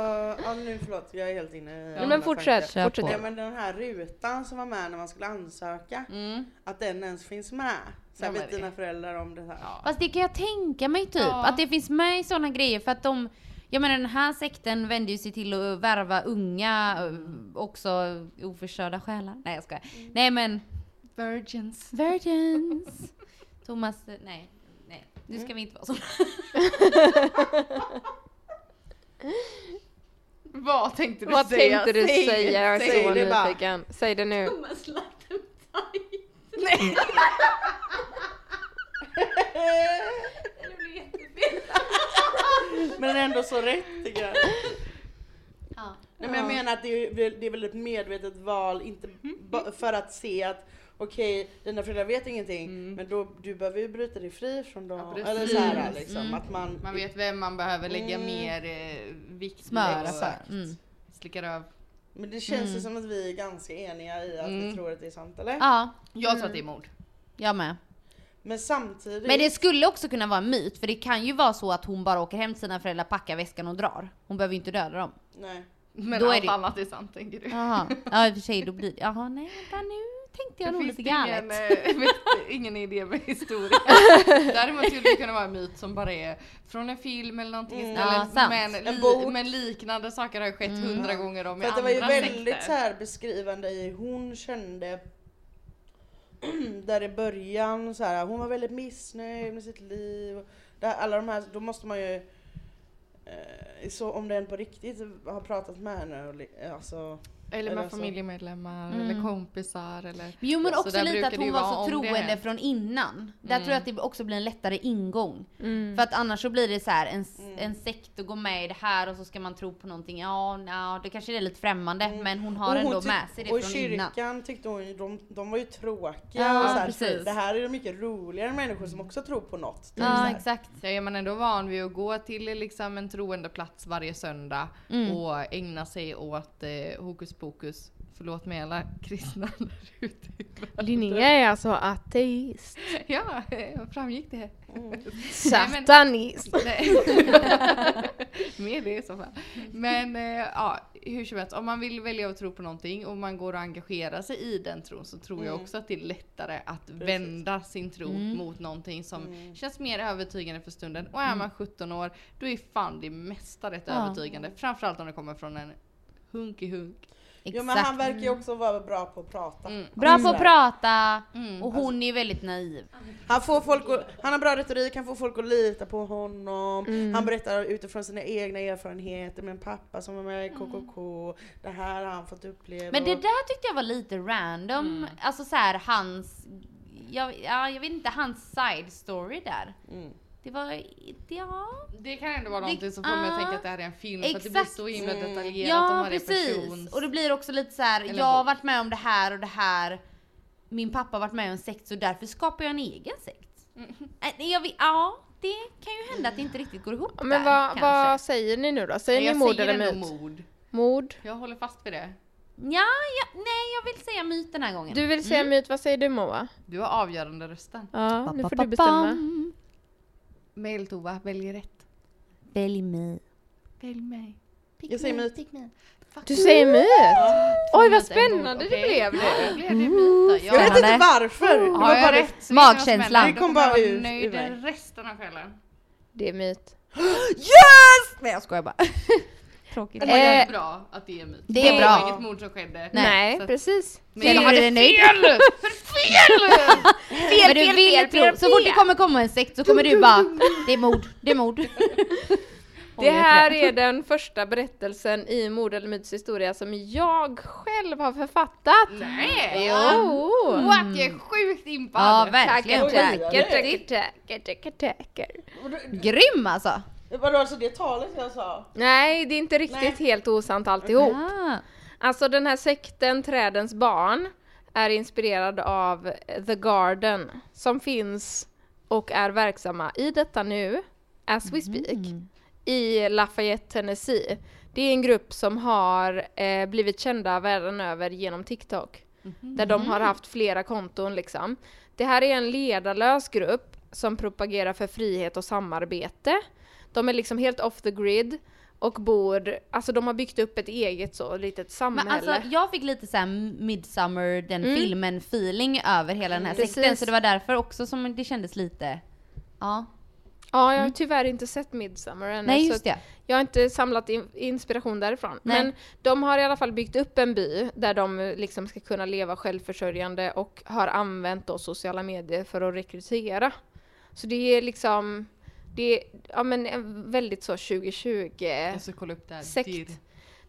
ja nu förlåt jag är helt inne i Ja, men fortsätt, fortsätt. Ja men den här rutan som var med när man skulle ansöka, Mm. att den ens finns med. Sen vet dina föräldrar om det här. Ja. Fast det kan jag tänka mig typ, Ja. att det finns med i sådana grejer för att de jag menar den här sekten vänder ju sig till att värva unga, eh, också oförstörda själar. Nej jag skojar. Nej men Virgins. virgins. Thomas, eh, nej. Nej, nu ska vi inte vara så. Vad tänkte du Vad säga? tänkte du Säg det, säga? Jag är säg så det bara. nyfiken. Säg det nu. Nej. Men ändå så rätt tycker jag. Ja. Nej, men jag menar att det är, väl- det är väl ett medvetet val, inte ba- för att se att okej dina föräldrar vet ingenting men då, du behöver ju bryta dig fri från dem. Ja. Eller så här Mm. liksom att man, Man vet vem man behöver lägga Mm. mer eh, vikt och för. Mm. slicka röv. Men det känns ju som att vi är ganska eniga i att vi Mm. tror att det är sant eller? Ja, Jag tror att det är mord. jag med. Men samtidigt. Men det skulle också kunna vara en myt, för det kan ju vara så att hon bara åker hem till sina föräldrar, packar väskan och drar. Hon behöver ju inte döda dem. Nej. Men Då är allt det- annat är sant tänker du. Jaha, ja i och för sig då blir det, jaha nej vänta nu tänkte jag nog lite galet. ingen, eh, vet, ingen idé med historia. Däremot skulle det kunna vara en myt som bara är från en film eller någonting Mm. istället. Ja, men, En li, men liknande saker har ju skett Mm. hundra gånger om i För att det andra var ju väldigt sekter. så här beskrivande i hon kände där i början så här, hon var väldigt missnöjd med sitt liv. Där, alla de här, då måste man ju eh, så om den på riktigt har pratat med henne och, li- alltså, Eller med så. familjemedlemmar Mm. eller kompisar eller Jo men Så också där lite att hon var så troende från innan. Där tror jag att det också blir en lättare ingång. Mm. För att annars så blir det så här en, Mm. en sekt och gå med i det här och så ska man tro på någonting. Ja, ja det kanske är lite främmande Mm. men hon har hon ändå med sig det Och i från innan. kyrkan tyckte hon de, de var ju tråkiga. Ja, och så här, precis. Det här är mycket roligare människor som också tror på något. typ Ja exakt. Så är man ändå van vid att gå till liksom en troende plats varje söndag Mm. och ägna sig åt eh, hokus pokus. Förlåt mig alla kristna där ute. Linnea är alltså ateist. Ja, eh, framgick det? Satanist. Nej. Mer det i så fall. Men eh, ja, hur som helst, om man vill välja att tro på någonting och man går och engagerar sig i den tron så tror jag Mm. också att det är lättare att vända sin tro Mm. mot någonting som Mm. känns mer övertygande för stunden. Och är man 17 år, då är fan det mesta rätt Ja. övertygande. Framförallt om det kommer från en hunk i hunk. Exakt. Jo men han verkar ju också vara bra på att prata. Mm. Bra på att prata Mm. och hon är ju väldigt naiv. Han, får folk att, han har bra retorik, han får folk att lita på honom. Mm. Han berättar utifrån sina egna erfarenheter med en pappa som var med i KKK. Det här har han fått uppleva. Men det där tyckte jag var lite random. Mm. Alltså så här hans, jag, ja, jag vet inte, hans side story där. Det var, ja. Det kan ändå vara Det- någonting som får mig att tänka att det här är en film för att det blir Exakt. så himla detaljerat om Ja varje precis. persons... Och det blir också lite så här. Jag har varit med om det här och det här. Min pappa har varit med om en sekt så därför skapar jag en egen sekt. Mm. Äh, Jag vet, ja, det kan ju hända att det inte riktigt går ihop Men där, vad, vad säger ni nu då? Säger jag ni mord säger eller myt? mord. Mord. Jag håller fast vid det. Ja, ja, nej jag vill säga myt den här gången. Du vill säga Mm. myt, vad säger du Moa? Du har avgörande rösten. Ja, nu får du bestämma. Mail Tova, välj rätt. Välj mig. Välj mig. Jag säger myt. Du säger myt? Två Oj vad spännande det blev Ja, nu. det blev det myt då. Jag vet inte varför! Det var Har jag bara- rätt så är det Magkänslan. Det kom bara ut nöjd resten av kvällen. Det är myt. Yes! Nej jag skojar bara. Tråkigt. Det är Eh, bra att det är myt. det är var bra. inget mord som skedde. Nej, Så att- precis. Men jag är hade du nöjd. fel! Fel, du vill tro, så fort det kommer komma en sekt så kommer du bara, det är mord, det är mord. Det här är den första berättelsen i Mord eller myts historia som jag själv har författat. Nej! Jo! What, jag är sjukt impad! Ja verkligen. Tackar, tackar, tackar, tackar. Grym alltså. Vadå alltså det talet jag sa? Nej, det är inte riktigt Nej. helt osant alltihop. Ah. Alltså den här sekten Trädens barn är inspirerad av The Garden som finns och är verksamma i detta nu, as we speak, i Lafayette, Tennessee. Det är en grupp som har eh, blivit kända världen över genom TikTok. Där de har haft flera konton liksom. Det här är en ledarlös grupp som propagerar för frihet och samarbete. De är liksom helt off the grid och bor, alltså de har byggt upp ett eget så litet samhälle. Men alltså jag fick lite såhär Midsummer, den Mm. filmen, feeling över hela den här Precis. sekten. Så det var därför också som det kändes lite, ja. ja, jag har tyvärr inte sett Midsummer ännu. Nej just det. Jag har inte samlat in inspiration därifrån. Nej. Men de har i alla fall byggt upp en by där de liksom ska kunna leva självförsörjande och har använt då sociala medier för att rekrytera. Så det är liksom, det är ja, men en väldigt så 2020 Jag ska kolla upp det här. Sekt.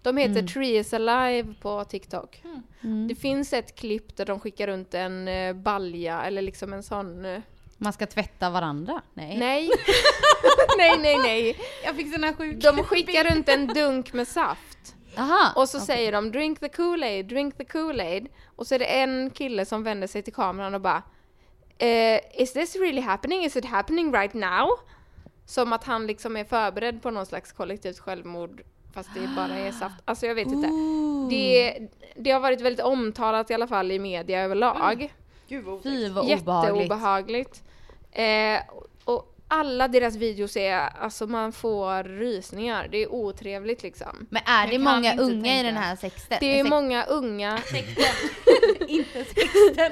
De heter Mm. Tree is alive på TikTok. Mm. Det finns ett klipp där de skickar runt en eh, balja eller liksom en sån... eh, Man ska tvätta varandra? Nej. Nej! nej, nej, nej! Jag fick såna sjuka De skickar runt en dunk med saft. Aha, Och så okej. säger de drink the Kool-Aid, drink the Kool-Aid. Och så är det en kille som vänder sig till kameran och bara eh, Is this really happening? Is it happening right now? Som att han liksom är förberedd på någon slags kollektivt självmord fast det bara är saft. Alltså jag vet inte. Det, det har varit väldigt omtalat i alla fall i media överlag. Gud vad Fy vad obehagligt. Jätteobehagligt. Eh, och alla deras videos är, alltså man får rysningar. Det är otrevligt liksom. Men är det många unga i tänka. den här sexten? Det är många unga Inte sexten.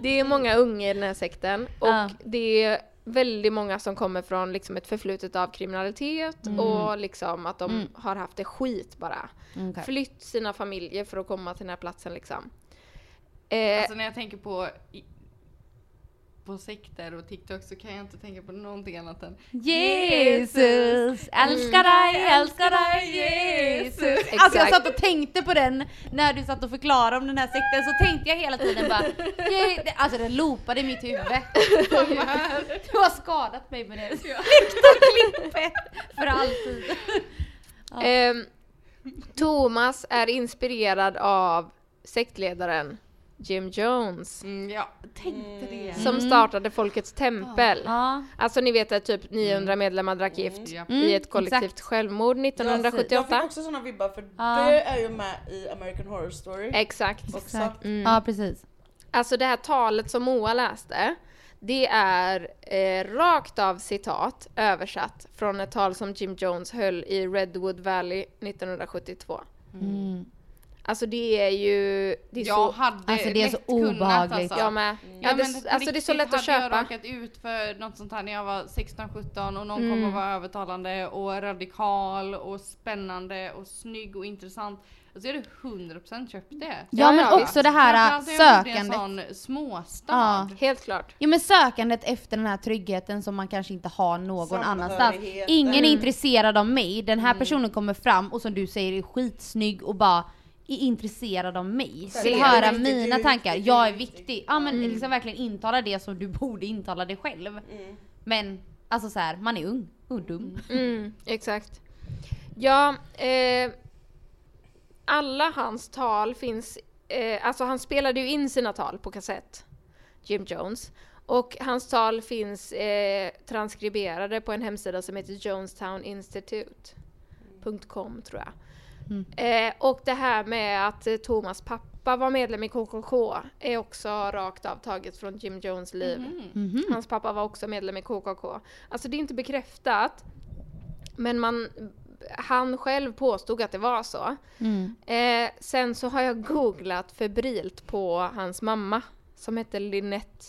Det är många unga i den här sekten och Ja. det är väldigt många som kommer från liksom ett förflutet av kriminalitet Mm. och liksom att de har haft det skit bara. Okej. Flytt sina familjer för att komma till den här platsen liksom. Eh, Alltså när jag tänker på på sekter och TikTok så kan jag inte tänka på någonting annat än Jesus, älskar dig, älskar dig Jesus. Alltså jag Exakt. satt och tänkte på den när du satt och förklarade om den här sekten så tänkte jag hela tiden bara "Je-" det- Alltså den loopade i mitt huvud. Du har skadat mig med det. Viktor-klippet för alltid. ehm, Thomas är inspirerad av sektledaren Jim Jones mm, jag tänkte det. som startade Folkets tempel. Ja. Alltså ni vet att typ 900 medlemmar drack gift Ja. i ett kollektivt exakt. självmord Jag, jag 1978. fick också såna vibbar för Ja. det är ju med i American Horror Story. Exakt. också. Exakt. Mm. Ja precis. Alltså det här talet som Moa läste, det är eh, rakt av citat översatt från ett tal som Jim Jones höll i Redwood Valley 1972. Mm. Alltså det är ju... Det är Jag så, hade Alltså, det är så kunnat, obehagligt. Alltså. jag med. Ja, Ja, det, men alltså det är så lätt att hade jag köpa. råkat ut för något sånt här när jag var 16-17 och någon Mm. kom och var övertalande och radikal och spännande och snygg och intressant. Alltså jag hade 100% köpt det. Ja, Ja, men ja, också det här sökandet. en sån småstad. Ja. Helt klart. Ja men sökandet efter den här tryggheten som man kanske inte har någon annanstans. Ingen är intresserad av mig, den här personen kommer fram och som du säger är skitsnygg och bara är intresserad av mig. Så Vill höra viktigt, mina tankar, jag är viktig. Ja men liksom verkligen intala det som du borde intala dig själv. Mm. Men alltså så här, man är ung och dum. Mm, exakt. Ja, eh, alla hans tal finns, eh, alltså han spelade ju in sina tal på kassett, Jim Jones. Och hans tal finns eh, transkriberade på en hemsida som heter jonestowninstitute.com tror jag. Eh, och det här med att eh, Thomas pappa var medlem i KKK är också rakt av taget från Jim Jones liv. Mhm. Hans pappa var också medlem i KKK. Alltså det är inte bekräftat, men man, han själv påstod att det var så. Mm. Eh, sen så har jag googlat febrilt på hans mamma som hette Lynette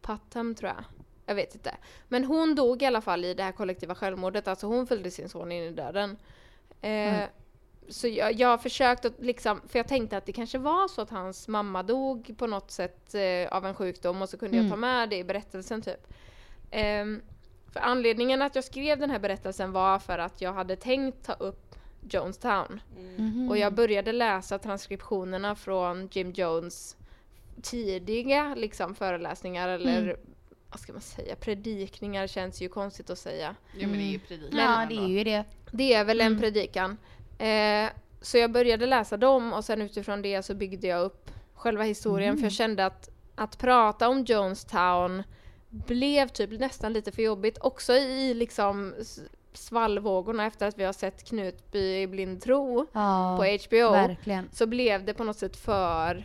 Putnam tror jag. Jag vet inte. Men hon dog i alla fall i det här kollektiva självmordet, alltså hon följde sin son in i döden. Eh, Så jag, jag har försökt att liksom, för jag tänkte att det kanske var så att hans mamma dog på något sätt eh, av en sjukdom och så kunde jag ta med det i berättelsen typ. Ehm, för anledningen att jag skrev den här berättelsen var för att jag hade tänkt ta upp Jonestown. Mhm. Och jag började läsa transkriptionerna från Jim Jones tidiga liksom, föreläsningar eller vad ska man säga, predikningar känns ju konstigt att säga. Ja men det är ju predikan Ja det är ju det. Det är väl en predikan. Eh, så jag började läsa dem och sen utifrån det så byggde jag upp själva historien. För jag kände att att prata om Jonestown blev typ nästan lite för jobbigt. Också i liksom svallvågorna efter att vi har sett Knutby i blind tro Ja, på HBO verkligen. så blev det på något sätt för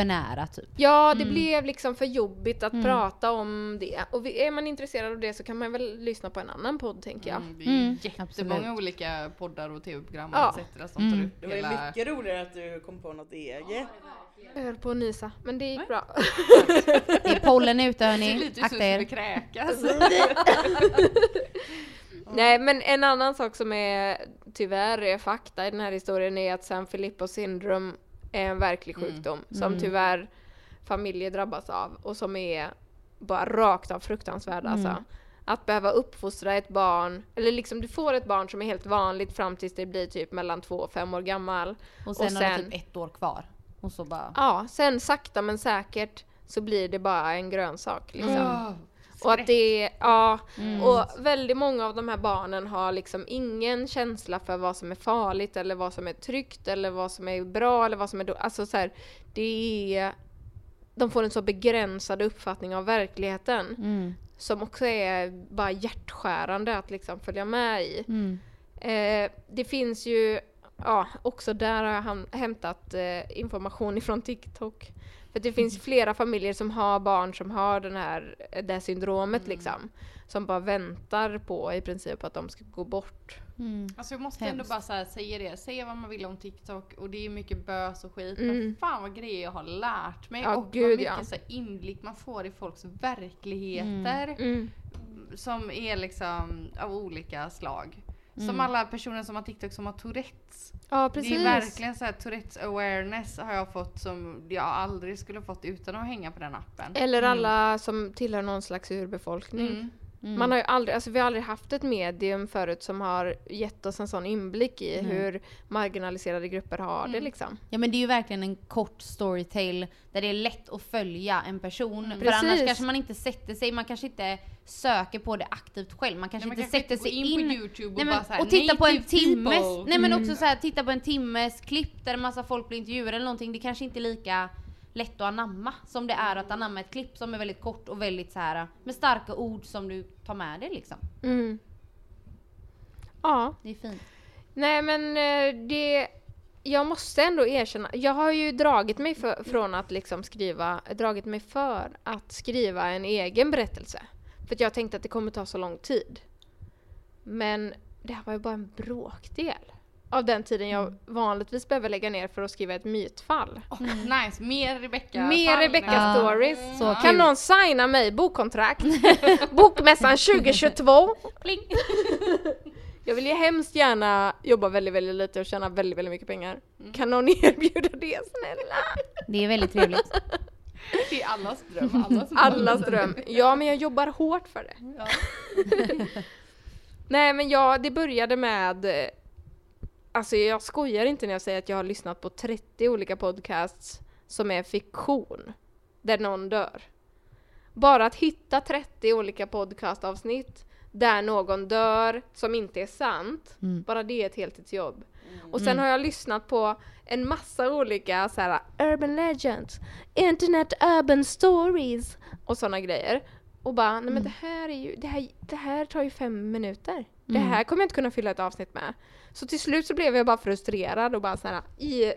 För nära typ. Ja, det blev liksom för jobbigt att prata om det. Och är man intresserad av det så kan man väl lyssna på en annan podd tänker jag. Mm, det är Mm, jättemånga absolut. olika poddar och tv-program Ja. och etc. som tar upp Det var ju hela... mycket roligare att du kom på något eget. Jag höll på att nysa, men det gick bra. Det är pollen ute hörni, akta er. kräkas. Nej, men en annan sak som är tyvärr är fakta i den här historien är att San Filippo syndrom är en verklig sjukdom som tyvärr familjer drabbas av och som är bara rakt av fruktansvärd alltså. Att behöva uppfostra ett barn, eller liksom du får ett barn som är helt vanligt fram tills det blir typ mellan två och fem år gammal. Och sen, Och har det sen- typ ett år kvar. Och så bara... Ja, sen sakta men säkert så blir det bara en grönsak liksom. Ja. Och att det är, ja, Mm. och väldigt många av de här barnen har liksom ingen känsla för vad som är farligt eller vad som är tryggt eller vad som är bra eller vad som är dåligt. Alltså så här, det är, de får en så begränsad uppfattning av verkligheten Mm. som också är bara hjärtskärande att liksom följa med i. Mm. Eh, det finns ju, ja också där har jag hämtat eh, information ifrån TikTok. För det finns flera familjer som har barn som har den här, det här syndromet liksom. Som bara väntar på i princip att de ska gå bort. Mm. Alltså jag måste ändå Hemskt. bara så här, säga det, säga vad man vill om TikTok och det är mycket bös och skit Mm. men fan vad grejer jag har lärt mig Ja, och gud, vad mycket ja. så här, inblick man får i folks verkligheter Mm. som är liksom av olika slag. Som Mm. alla personer som har TikTok som har Tourettes. Ja precis. Det är verkligen så här Tourettes awareness har jag fått som jag aldrig skulle fått utan att hänga på den appen. Eller alla som tillhör någon slags urbefolkning. Mm. Mm. Man har ju aldrig, alltså vi har aldrig haft ett medium förut som har gett oss en sån inblick i Nej. hur marginaliserade grupper har det Mm. liksom. Ja men det är ju verkligen en kort storytale där det är lätt att följa en person. För Precis. annars kanske man inte sätter sig, man kanske inte söker på det aktivt själv. Man kanske Nej, man inte kanske sätter inte sig in, in på YouTube och nej, men, bara så här, och titta på en timmes, nej men Mm. också så här, titta på en timmes klipp där en massa folk blir intervjuade eller någonting. Det kanske inte är lika lätt att anamma som det är att anamma ett klipp som är väldigt kort och väldigt så här med starka ord som du tar med dig liksom. Mm. Ja, Det är fint. nej men eh, det... Jag måste ändå erkänna, jag har ju dragit mig för, från att liksom skriva, dragit mig för att skriva en egen berättelse. För att jag tänkte att det kommer ta så lång tid. Men det här var ju bara en bråkdel av den tiden jag vanligtvis behöver lägga ner för att skriva ett mytfall. Nice, mer Rebecca. Mer Fall Rebecca nu. Ja. Kan någon signa mig bokkontrakt? Bokmässan 2022. Pling. Jag vill ju hemskt gärna jobba väldigt, väldigt lite och tjäna väldigt, väldigt mycket pengar. Kan någon erbjuda det snälla? Det är väldigt trevligt. Det är allas dröm. Allas, Allas dröm. Ja, men jag jobbar hårt för det. Ja. Nej, men ja, det började med... Alltså jag skojar inte när jag säger att jag har lyssnat på 30 olika podcasts som är fiktion. Där någon dör. Bara att hitta 30 olika podcastavsnitt där någon dör som inte är sant. Mm. Bara det är ett heltidsjobb. Och sen har jag lyssnat på en massa olika så här, urban legends, internet urban stories och sådana grejer. Och bara, nej men det här är ju, det här, det här tar ju fem minuter. Det här kommer jag inte kunna fylla ett avsnitt med. Så till slut så blev jag bara frustrerad och bara så här i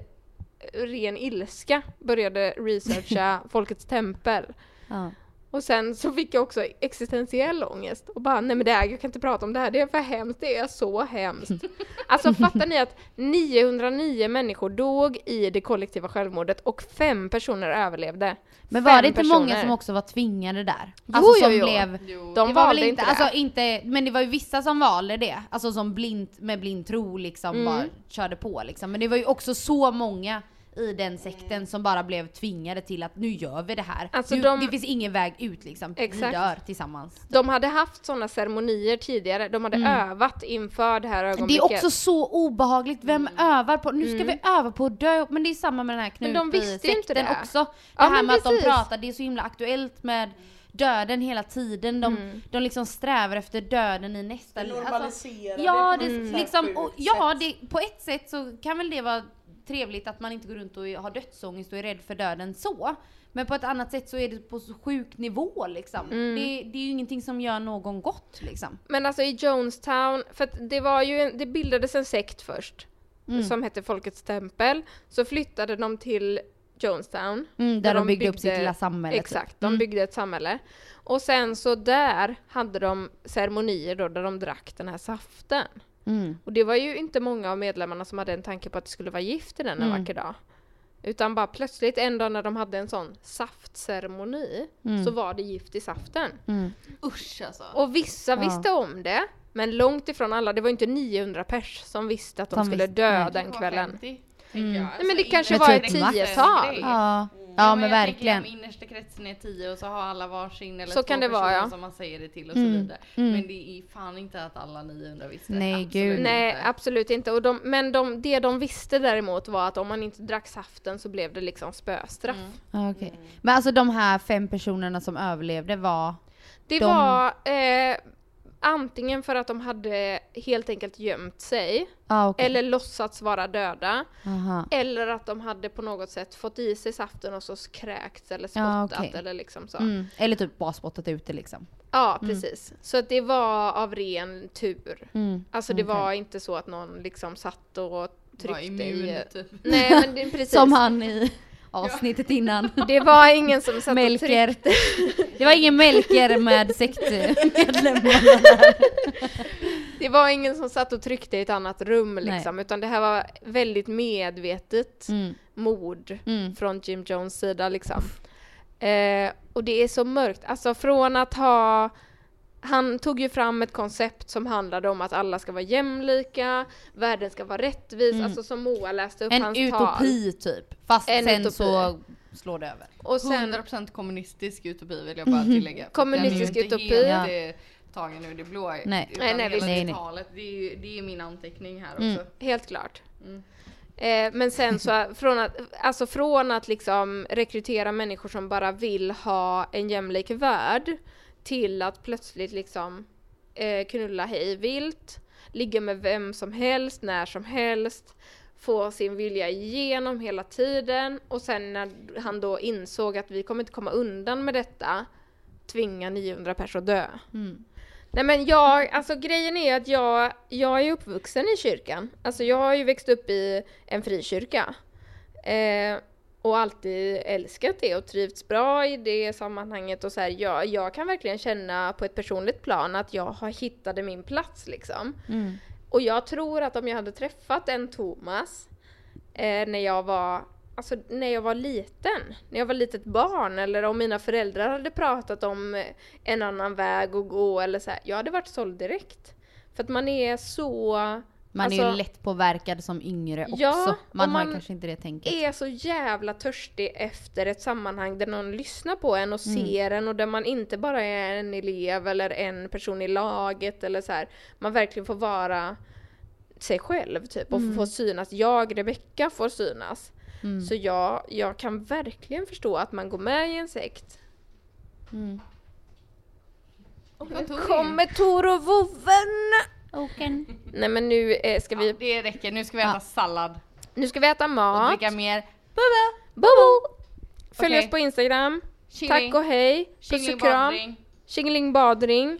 ren ilska började researcha Folkets tempel. Ja. Och sen så fick jag också existentiell ångest och bara nej men det här, jag kan inte prata om det här, det är för hemskt, det är så hemskt. Alltså fattar ni att 909 människor dog i det kollektiva självmordet och fem personer överlevde? Men var Fem det inte personer. många som också var tvingade där? Jo, Alltså som jo, jo. blev... Jo. De det var valde väl inte inte, det. alltså inte, men det var ju vissa som valde det. Alltså som blint, med blind tro liksom Mm. bara körde på liksom. Men det var ju också så många i den sekten som bara blev tvingade till att nu gör vi det här. Alltså nu, de- Det finns ingen väg ut liksom. Exakt. Vi dör tillsammans. De hade haft sådana ceremonier tidigare, de hade övat inför det här Mm. Det ögonblicket. är också så obehagligt, vem övar på, nu ska vi öva på att dö, men det är samma med den här Mm. Men de visste ju inte Knutby-sekten det. också. Det Ja, här med att de precis. pratar, det är så himla aktuellt med döden hela tiden. De, Mm. de liksom strävar efter döden i nästa liv. Alltså, Normalisera Ja, det det, på ett så här liksom, och, ja sätt. det, på ett sätt så kan väl det vara trevligt att man inte går runt och har dödsångest och är rädd för döden så. Men på ett annat sätt så är det på så sjuk nivå liksom. Mm. Det, det är ju ingenting som gör någon gott liksom. Men alltså i Jonestown, för att det var ju, en- det bildades en sekt först. Mm. Som hette Folkets tempel. Så flyttade de till Jonestown. Mm, där de byggde upp sitt lilla samhälle, typ. Exakt, de Mm. byggde ett samhälle. Och sen så där hade de ceremonier då där de drack den här saften. Mm. Och det var ju inte många av medlemmarna som hade en tanke på att det skulle vara gift i den en Mm. vacker dag. Utan bara plötsligt en dag när de hade en sån saftceremoni Mm. så var det gift i saften. Mm. Usch alltså. Och vissa Ja. visste om det, men långt ifrån alla. Det var inte 900 pers som visste att de Som skulle visste, dö nej. den kvällen. 50, Mm. Tänker jag. Nej, men det Alltså, kanske var ett tiotal. Ja, Ja, ja men jag tänker verkligen. om innersta kretsen är tio och så har alla varsin eller Så två kan det vara, personer ja. som man säger det till och Mm, så vidare. mm. Men det är fan inte att alla 900 visste. Nej, Absolut gud. Nej, inte. absolut inte. Och de, men de, det de visste däremot var att om man inte drack saften så blev det liksom spöstraff. Mm. Ja, okej. Men alltså de här fem personerna som överlevde var... Det De- var eh, antingen för att de hade helt enkelt gömt sig, Ah, okej. eller låtsats vara döda, Aha. eller att de hade på något sätt fått i sig saften och så kräkts eller Ja, spottat okej. eller liksom så. Mm. Eller typ bara spottat ut det liksom. Ja, precis. Så att det var av ren tur. Mm. Alltså det Okej. var inte så att någon liksom satt och Var tryckte immun i... typ. Nej men det, precis. Som han i avsnittet innan. Det var ingen som satt och tryckte. Det var ingen Melker med sektmedlemmarna. Det var ingen som satt och tryckte i ett annat rum Nej. liksom, utan det här var väldigt medvetet Mm. mord Mm. från Jim Jones sida liksom. Eh, och det är så mörkt, alltså från att ha han tog ju fram ett koncept som handlade om att alla ska vara jämlika, världen ska vara rättvis, Mm. alltså som Moa läste upp En hans tal. utopi typ. Fast En sen utopi. så slår det över. Och sen, 100% kommunistisk utopi vill jag bara tillägga. Kommunistisk utopi. helt tagen ur det blå. Nej. Nej, nej, hela nej. talet, det är ju det är min anteckning här Mm. också. helt klart. Mm. Eh, men sen så, från att, alltså från att liksom rekrytera människor som bara vill ha en jämlik värld till att plötsligt liksom eh, knulla hej vilt, ligga med vem som helst, när som helst, få sin vilja igenom hela tiden och sen när han då insåg att vi kommer inte komma undan med detta, tvinga 900 personer att dö. Mm. Nej men jag, alltså grejen är att jag, jag är uppvuxen i kyrkan. Alltså jag har ju växt upp i en frikyrka. Eh, och alltid älskat det och trivts bra i det sammanhanget och så här, jag, jag kan verkligen känna på ett personligt plan att jag har hittade min plats liksom. Mm. Och jag tror att om jag hade träffat en Thomas eh, när jag var Alltså när jag var liten, när jag var litet barn eller om mina föräldrar hade pratat om en annan väg att gå eller så här, jag hade varit såld direkt. För att man är så... Man är alltså, ju lätt påverkad som yngre också. Ja, man och har man kanske inte det tänket. är så jävla törstig efter ett sammanhang där någon lyssnar på en och ser en och där man inte bara är en elev eller en person i laget eller så här. Man verkligen får vara sig själv typ och få synas. Jag, Rebecka, får synas. Mm. Så jag, jag kan verkligen förstå att man går med i en sekt. Mm. Kontor. Kommer Tor och vovven! Oken. Nej men nu eh, ska vi, Ja, det räcker, nu ska vi äta Ja. sallad nu ska vi äta och mat. dricka mer Bobo! Följ Okej. oss på Instagram. chili, Tack och hej. Puss och kram. badring. Tjingeling badring.